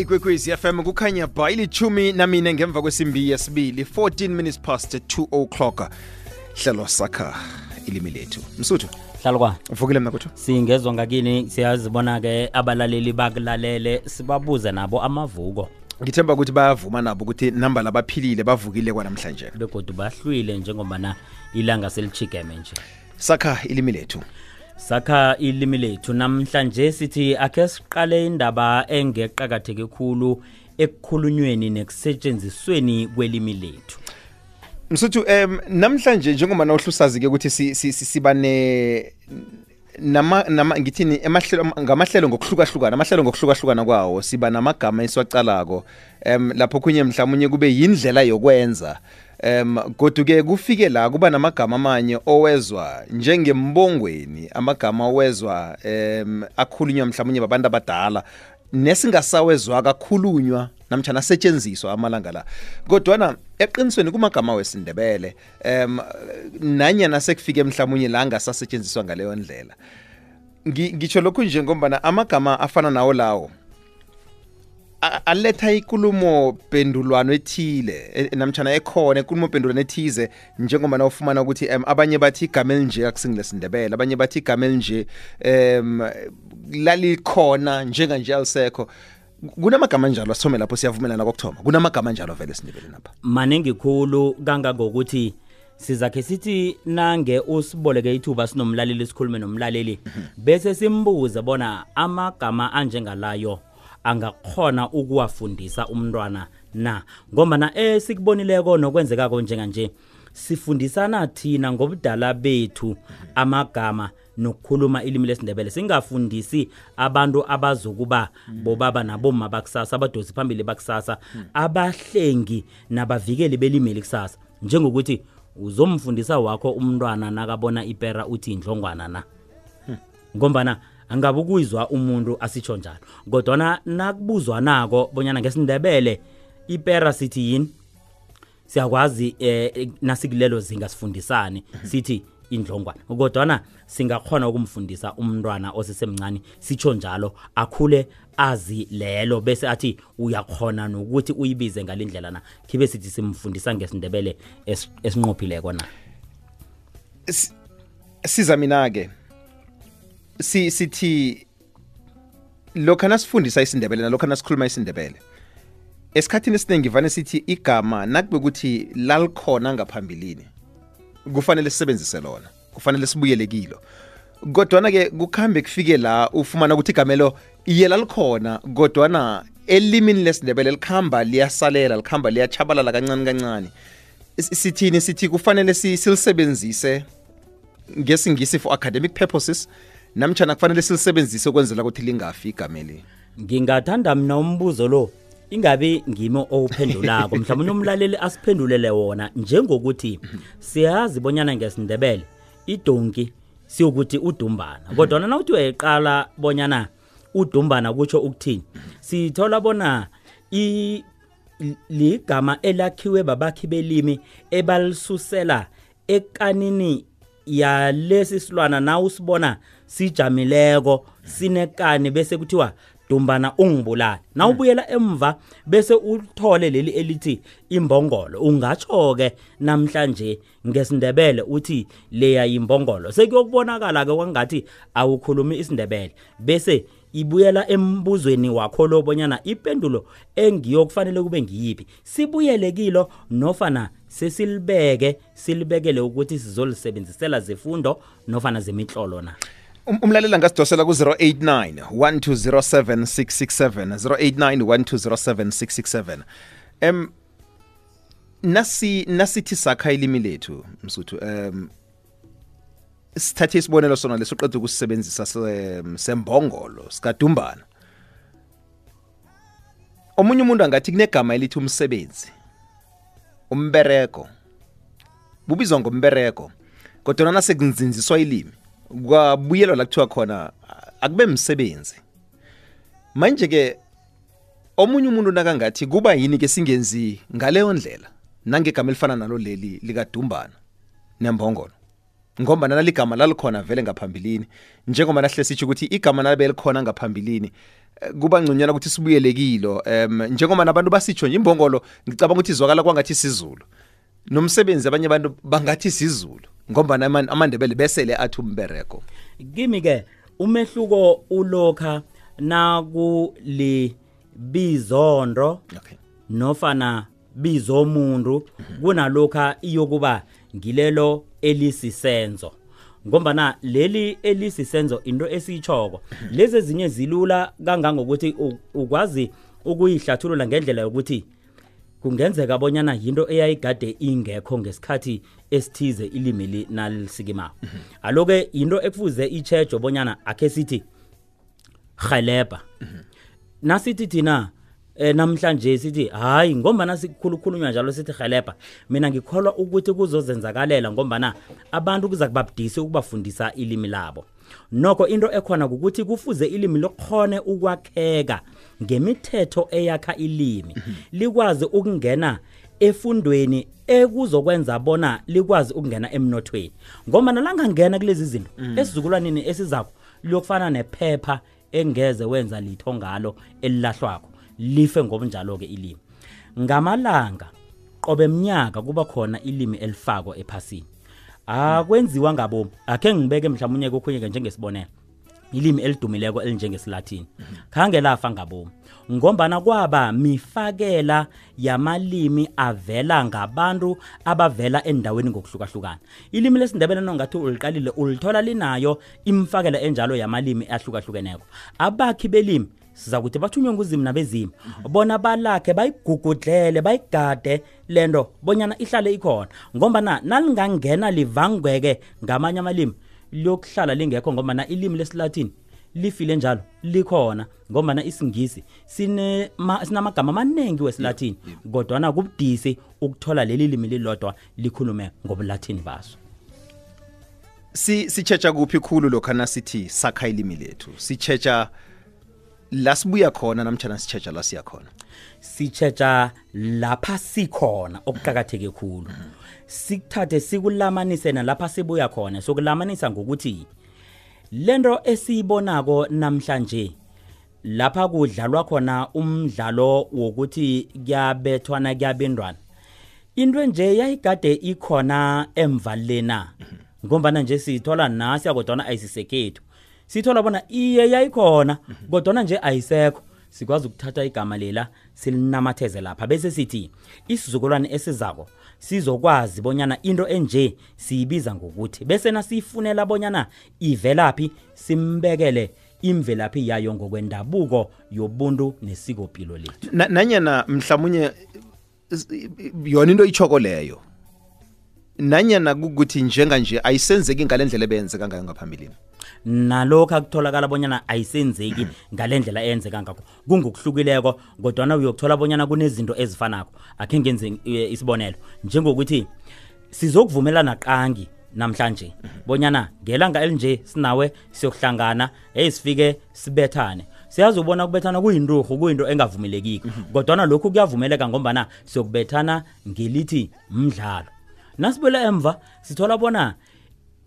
ikwekwezi FM kukhanya ba ilithumi namine ngemva kwesimbi yesibili 14 minutes past 2 o'clock. Hlelo sakha ilimi lethu. Msuthu hlalukwa uvukile mna kutho singezwa ngakini siyazibona-ke abalaleli bakulalele sibabuze nabo amavuko. Ngithemba ukuthi bayavuma nabo ukuthi namba labaphilile bavukile kwanamhlanje. Begodwa bahlwile njengobana ilanga selichigeme nje. Sakha ilimi lethu sakha ilimi lethu. Namhlanje sithi akhe siqale indaba engeqakatheke khulu ekukhulunyweni nekusetshenzisweni kwelimi lethu. Msuthu um namhlanje njengoba nawuhlusazi-ke ukuthi si- si- si- siba ne nama nama ngithini emahlelo ngamahlelo ngokuhlukahlukana amahlelo ngokuhlukahlukana kwawo siba namagama esiwacalako. Um lapho kunye mhlawumunye kube yindlela yokwenza. Um goduke kufike la kuba namagama amanye owezwa njengembongweni amagama owezwa um akhulunywa mhlawumunye babantu abadala. Nesingasawezwa kakhulunywa namtshana asetshenziswa amalanga la. Kodwana eqinisweni kumagama wesindebele um nanyana sekufike mhlawumunye la angasasetshenziswa ngaleyo ndlela. Ngi- ngitsho lokhu njengombana amagama afana nawo lawo aletha ikulumo pendulwano ethile e- namtshana ekhona ikulumo pendulwano ethize njengoba na ufumana ukuthi um, abanye bathi igama elinje akusingilesindebele abanye bathi igama elinje um lalikhona njenganje alisekho. Kunamagama anjalo asithome lapho siyavumelana kokuthoma? Kunamagama anjalo vele esindebeleni apha maningi khulu kangangokuthi sizakhe sithi nange usiboleke ithuba sinomlaleli sikhulume nomlaleli bese simbuze bona amagama anjengalayo angakhona ukuwafundisa umntwana na? Ngombana esikubonileko nokwenzekako njenganje sifundisana thina ngobudala bethu amagama nokukhuluma ilimi lesindebele. Singafundisi abantu abazokuba bobaba naboma bakusasa abadosi phambili bakusasa abahlengi nabavikeli belimeli kusasa njengokuthi uzomfundisa wakho umntwana nakabona ipera uthi indlongwana na? Ngombana angabe ukuyizwa umuntu asitsho njalo. Kodwana nakubuzwa nako bonyana ngesindebele ipera sithi yini? Siyakwazi eh nasikilelo zinga sifundisane sithi indlongwana. Kodwana singakhona ukumfundisa umntwana osesemncane sitsho njalo akhule azi lelo bese athi uyakhona nokuthi uyibize ngalindlela na. Khibe sithi simfundisa ngesindebele es- esinqophileko na. Siza mina-ke. Si sithi lokha nasifundisa isindebele nalokha nasikhuluma isindebele esikhathini esiningi vane sithi igama nakube ukuthi lalikhona ngaphambilini kufanele sisebenzise lona kufanele sibuyele kilo. Kodwana-ke kukhambe kufike la ufumana ukuthi igamelo iye lalikhona kodwana elimini lesindebele likhamba liyasalela likhamba liyachabalala kancane kancane S- sithini? Sithi kufanele si- silisebenzise ngesingisi for academic purposes. Namtshana kufanele silisebenzise ukwenzela ukuthi lingafi igameli ngingathanda mina umbuzo lo. Ingabe ngimi owuphendulako? Mhlawumbe umlaleli asiphendulele wona njengokuthi siyazi bonyana ngesindebele idonki siyokuthi udumbana. Kodwa nawuthi uyayiqala bonyana udumbana kutsho ukuthini sithola bona i ligama elakhiwe babakhi belimi ebalisusela ekanini yalesi silwana na usibona sijamileko sinekani bese kuthiwa dumbana ungibulala na ubuyela emva bese uthole leli elithi imbongolo. Ungatsho-ke namhlanje ngesindebele uthi leya yimbongolo. Sekuyokubonakala ke kwangathi awukhulumi isindebele. Bese ibuyela embuzweni wakho lo bonyana ipendulo engiyokufanele kube ngiyiphi. Sibuyele kilo nofana sesilibeke silibekele ukuthi sizolisebenzisela zefundo nofana zemitlolo na? Um- umlaleli angasidosela ku-089 1207 667 089 1207 667 um nasi nasithi sakha ilimi lethu msuthu um sithathe isibonelo sona lesoqeda ukusisebenzisa se- sembongolo sikadumbana. Omunye umuntu angathi kunegama elithi umsebenzi umbereko bubizwa ngombereko kodwa nasekunzinziswa ilimi. Kwabuyelwa la kuthiwa khona akube msebenzi. Manje-ke omunye umuntu nakangathi kuba yini ke singenzi ngaleyo ndlela? Nangegama elifana nalo leli likadumbana nembongolo. Ngoba naligama lalikhona vele ngaphambilini. Njengoba nahle sitsho ukuthi igama nalibe likhona ngaphambilini eh, kuba ngconywana ukuthi sibuyelekilo em njengoba nabantu basitsho nje imbongolo ngicabanga ukuthi izwakala kwangathi sizulu nomsebenzi abanye abantu bangathi sizulu ngoba amandebele besele athi umbereko kimi ke umehluko ulokha nakulibizondo okay. nofana bizomuntu kunalokha iyokuba ngilelo elisisenzo. Ngombana leli elisisenzo into esiyitshoko lezi ezinye zilula kangangokuthi ukwazi ukuyihlathulula ngendlela yokuthi kungenzeka bonyana yinto eyayigade ingekho ngesikhathi esithize ilimi li nalisikimako aloke yinto ekufuze ichejo bonyana akhe sithi rhelebha. Nasithi thina eh, namhlanje sithi hayi ngombana sikhulukhulunywa njalo sithi rhelebha. Mina ngikholwa ukuthi kuzozenzakalela ngombana abantu kuza kubabudisi ukubafundisa ilimi labo nokho into ekhona ukuthi kufuze ilimi lokhone ukwakheka ngemithetho eyakha ilimi. Likwazi ukungena efundweni ekuzokwenza bona likwazi ukungena emnothweni. Ngoba nalangangena kulezi zinto esizukulwaneni esizakho liyokufana nephepha engeze wenza litho ngalo elilahlwako life ngobunjalo-ke ilimi. Ngamalanga qobe mnyaka kuba khona ilimi elifako ephasini. Akwenziwa ngabomu akhe ngibeke mhlawumunye kokhunye-ke njengesibonelo. Ilimi elidumileko elinjengesilatini. Khange lafa ngabomu ngombana kwaba mifakela yamalimi avela ngabantu abavela endaweni ngokuhlukahlukana. Ilimi lesindebele nongathi uliqalile ulithola linayo imfakela enjalo yamalimi ahlukahlukeneko. Abakhi belimi siza kuthi bathunywe nguzimu nabezimu bona balakhe bayigugudlele bayigade lento bonyana ihlale ikhona. Ngombana nalingangena livangweke ngamanye amalimi liyokuhlala lingekho ngombana ilimi lesilatini lifile njalo likhona ngombana isingisi sinamagama amaningi wesilatini kodwana kubudisi ukuthola leli limi lilodwa likhulume ngobulatini baso. Si sitshetsha kuphi khulu lokho nasithi sakha ilimi lethu? Sitshetsha la sibuya khona namtjana sitshetsha la siya khona? Sitshetsha lapha sikhona okuqakatheke khulu. Sikuthathe sikulamanise nalapha sibuya khona. Sokulamanisa ngokuthi lento esiyibonako namhlanje lapha kudlalwa khona umdlalo wokuthi kuyabethwana kuyabendwana. Into nje yayigade ikhona emva lena ngombana nje sithola nasiya kodwana ayisisekhethu. Sithola bona iye yayikhona kodwana nje ayisekho. Sikwazi ukuthatha igama lela silinamatheze lapha. Bese sithi isizukulwane esizako sizokwazi bonyana into enje siyibiza ngokuthi bese nasiyifunela bonyana ivelaphi simbekele imvelaphi yayo ngokwendabuko yobuntu nesikopilo lethu. Na- nanyana mhlawumunye is- yona into ichoko leyo nanyana kukuthi njenganje ayisenzeki ngalendlela ebeyenzeka ngayo ngaphambilini? Nalokho akutholakala bonyana ayisenzeki ngalendlela eyenzeka ngakho. Kungokuhlukileko kodwana uyokuthola bonyana kunezinto ezifanako. Akhe ngenze isibonelo. Njengokuthi sizokuvumelana qangi namhlanje bonyana ngelanga elinje sinawe siyokuhlangana hey sifike sibethane. Siyazi ubona ukubethana kuyinturhu kuyinto engavumelekiko. Kodwana lokhu kuyavumeleka ngombana siyokubethana ngelithi mdlalo. Nasibuyela emva sithola bona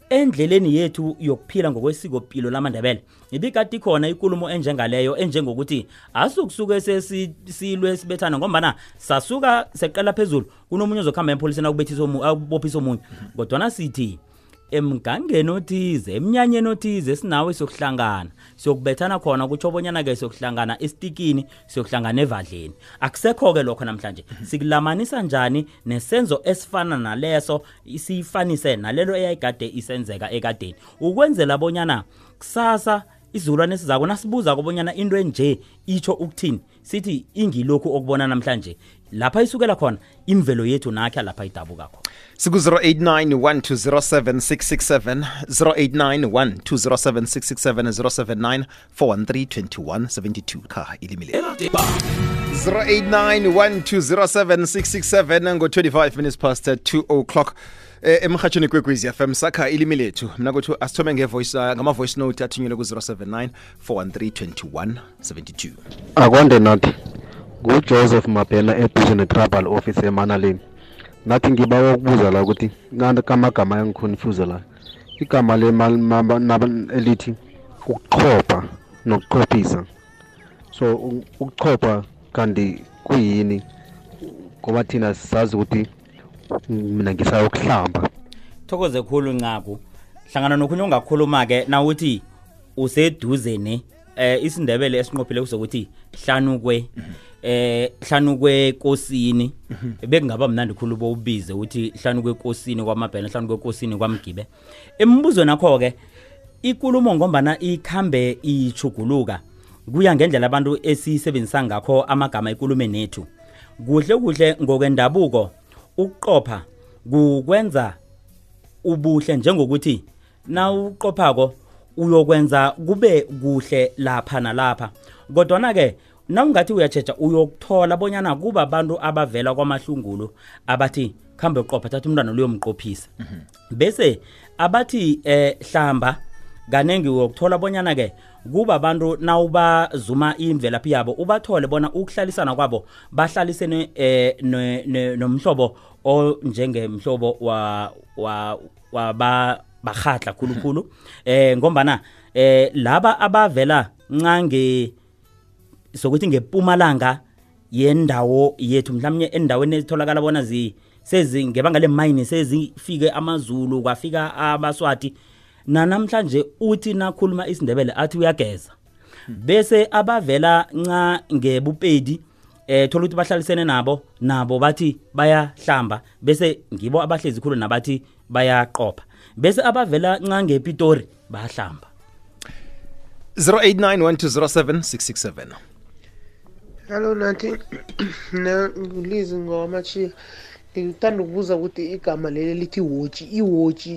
endleleni yethu yokuphila ngokwesikopilo lamandebele. Ibikade ikhona ikulumo enjengaleyo enjengokuthi asukusuke sesilwe sibethana ngombana sasuka seqela phezulu. Kunomunye ozokuhamba emapholiseni akubethisa omu- akubophisa omunye kodwana sithi emgangeni othize emnyanyeni othize sinawe siyokuhlangana siyokubethana khona kutsho bonyana-ke siyokuhlangana esitikini siyokuhlangana evadleni akusekho-ke lokho namhlanje. Sikulamanisa njani nesenzo esifana naleso siyifanise nalelo eyayigade isenzeka ekadeni? Ukwenzela bonyana kusasa izulwane esizako nasibuza kobonyana into enje itsho ukuthini? Sithi ingilokhu okubona namhlanje. Lapha isukela khona imvelo yethu nakhe lapha idabuka khona. Siku-089 1207667 089 1207667 079 kha ilimi lethu 089 ngo-25 minutes past 2 o'clock emhatshweni kwekwezi fm sakha ilimi lethu. Mna kuthi asithome uh, ngama-voice note athunyelwe ku-079 413 2172 akwande nathi ngujoseph mabhena eduze ne-tribal office emanaleni. Nathi ngibawa ukubuza la ukuthi kamagama yangiconfuse la? Igama elithi ukuchopha nokuchophisa so ukuchopha kanti kuyini? Ngoba thina sazi ukuthi mina ngisayokuhlamba thokoze khulu ncaku hlangana nokhunye ongakhuluma-ke nawuthi useduze ne eh isindebele esinqophile kuzokuthi hlanukwe eh hlanukwe kosini. Bekungaba mnandi khulu bowubize uthi hlanukwe kosini kwamabhena hlanukwe kosini kwamgibe embuzweni akho ke ikulumo ngombana ikhambe ichuguluka kuya ngendlela abantu esisebenzisa ngakho amagama ekulumeni nethu kuhle kuhle ngokwendabuko ukuqopha kukwenza ubuhle njengokuthi na uqophako uyokwenza kube kuhle lapha nalapha. Kodwana ke nawungathi uyatsheja uyokuthola bonyana kuba abantu abavela kwamahlungulu abathi khambe uqopha thatha umntwana luyomqophisa bese abathi eh hlamba kanengi uyokuthola bonyana ke kuba abantu nawubazuma imvelaphi yabo ubathole bona ukuhlalisana kwabo bahlalisene ne- ne- nomhlobo onjengemhlobo wa wa waba bahadla khulukhulu. Eh ngombana eh laba abavela ncange sokuthi ngepumalanga yendawo yethu mhlawumnye endaweni ezitholakala bona zi sezi ngebanga lemayini sezifike amazulu kwafika abaswati nanamhlanje uthi nakhuluma isindebele athi uyageza. Bese abavela nca ngebupedi eh thola ukuthi bahlalisene nabo nabo bathi bayahlamba. Bese ngibo abahlezi khulu nabathi bayaqopha. Bese abavela nca ngepitori bayahlamba. 0891207667 Hello nathi na Lizi ngowamachiya ngithanda ukubuza ukuthi igama leli lithi watch iwatch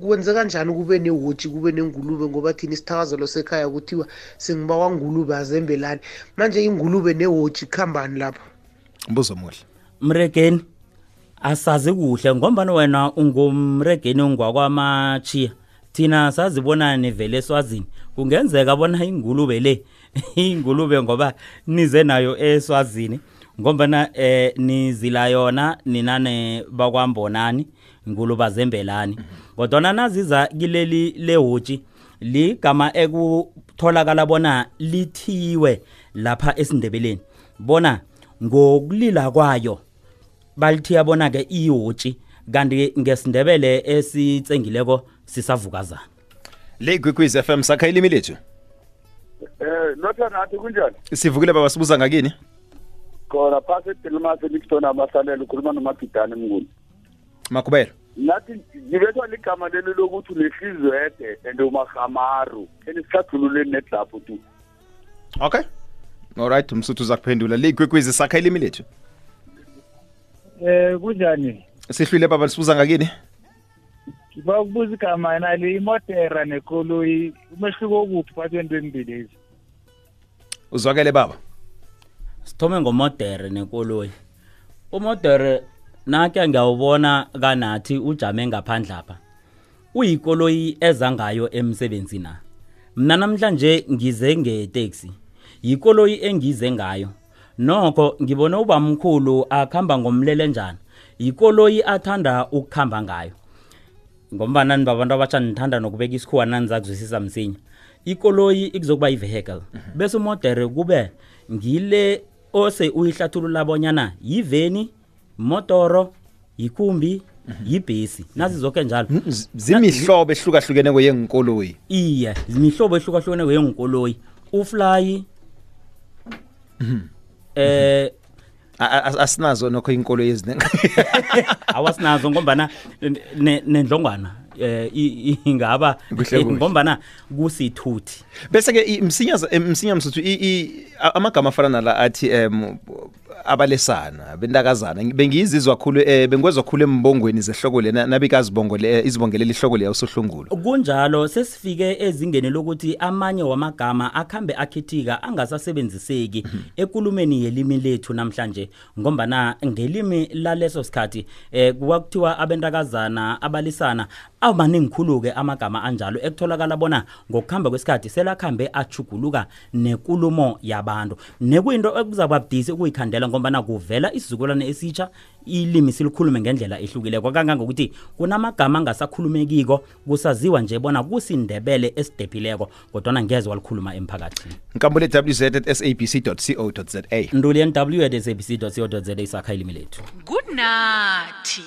kwenze kanjani kube newatch kube nengulube? Ngoba thina isithakazelo sekhaya kuthiwa singibawa ngulube azembelani. Manje ingulube newatch khambani lapha mbuzo muhle mregeni asazi kuhle ngombani wena ungumregeni ungwakwamachiya thina sazibona nivele eswazini? Kungenzeka bona ingulube le ingulube ngoba nize nayo eswazini. Ngombana eh nizila yona ninane bakwambonani nguluba zembelani kodwa naziza kileli lehotshi ligama ekutholakala bona lithiwe lapha esindebeleni. Bona ngokulila kwayo balithiya bona ke ihotshi kanti ngesindebele esitsengileko sisavukazana. Le igwigwiz FM sakha ilimi lethu? Eh notha nathi kunjani? sivukile baba sibuza ngakini? Khona phakathi eDelmas Livingstone amasalela ukhuluma noMagidane Mnguni. makubelo Nathi ngibethwa ligama leli lokuthi unehlizwede and umahamaru. Enisihlathululeni nedlaphu tu. okay alright umsuthu uza kuphendula le igwigwiz sakha ilimi lethu Eh kunjani? sihlwile baba sibuza ngakini Ngiba ukubuza igama nali imotera nekoloyi umehluko kuphi phakathi kwento embili lezi? uzwakele baba sithome ngomodere nekoloyi umodere nakhe ngiyawubona kanathi ujame ngaphandle apha. Uyikoloyi eza ngayo emsebenzini na? Mina namhlanje ngize ngeteksi. Yikoloyi engize ngayo. Nokho ngibone ubamkhulu akhamba ngomlele njani. Yikoloyi athanda ukukhamba ngayo. Ngombana nibabantu abatsha nithanda nokubeka isikhuwa nanizakuzwisisa msinya. Ikoloyi ikuzokuba yi-vehicle. Bese umodere kube ngile ose uyihlathulula bonyana yiveni motoro yikhumbi yibhesi. Nazi zonke njalo. Zimihlobo ehlukahlukeneko yenkoloyi iye imihlobo ehlukahlukene yenkoloyi ufly eh a- a- asinazo nokho inkoloyi eziningi awasinazo ngombana ne- nendlongwana. Eh ingaba ngombana kusithuthi. Bese ke msinya msinya msuthu amagama afana nala athi em abalesana bentakazana bengiyizizwa kakhulu eh bengwezwa kakhulu embongweni zehloko lena nabikazibongole izibongelela ihloko leya usohlungulu kunjalo sesifike ezingeni lokuthi amanye wamagama akhambe akhithika angasasebenziseki ekulumeni yelimi lethu namhlanje. Ngombana ngelimi laleso sikhathi eh kwakuthiwa abentakazana abalisana amaningi khulu-ke amagama anjalo ekutholakala bona ngokuhamba kwesikhathi selakhambe achuguluka nekulumo yabantu. Nekuyinto ekuzakuba budisi ukuyikhandela ngombana kuvela isizukulwane esitsha ilimi silikhulume ngendlela ehlukileko. Kangangokuthi kunamagama angasakhulumekiko kusaziwa nje bona kusindebele esidephileko kodwana ngeze walikhuluma emphakathini. Nkambule wz at sabc co za nduli nw at sabc co za isakha ilimi lethu. Kunathi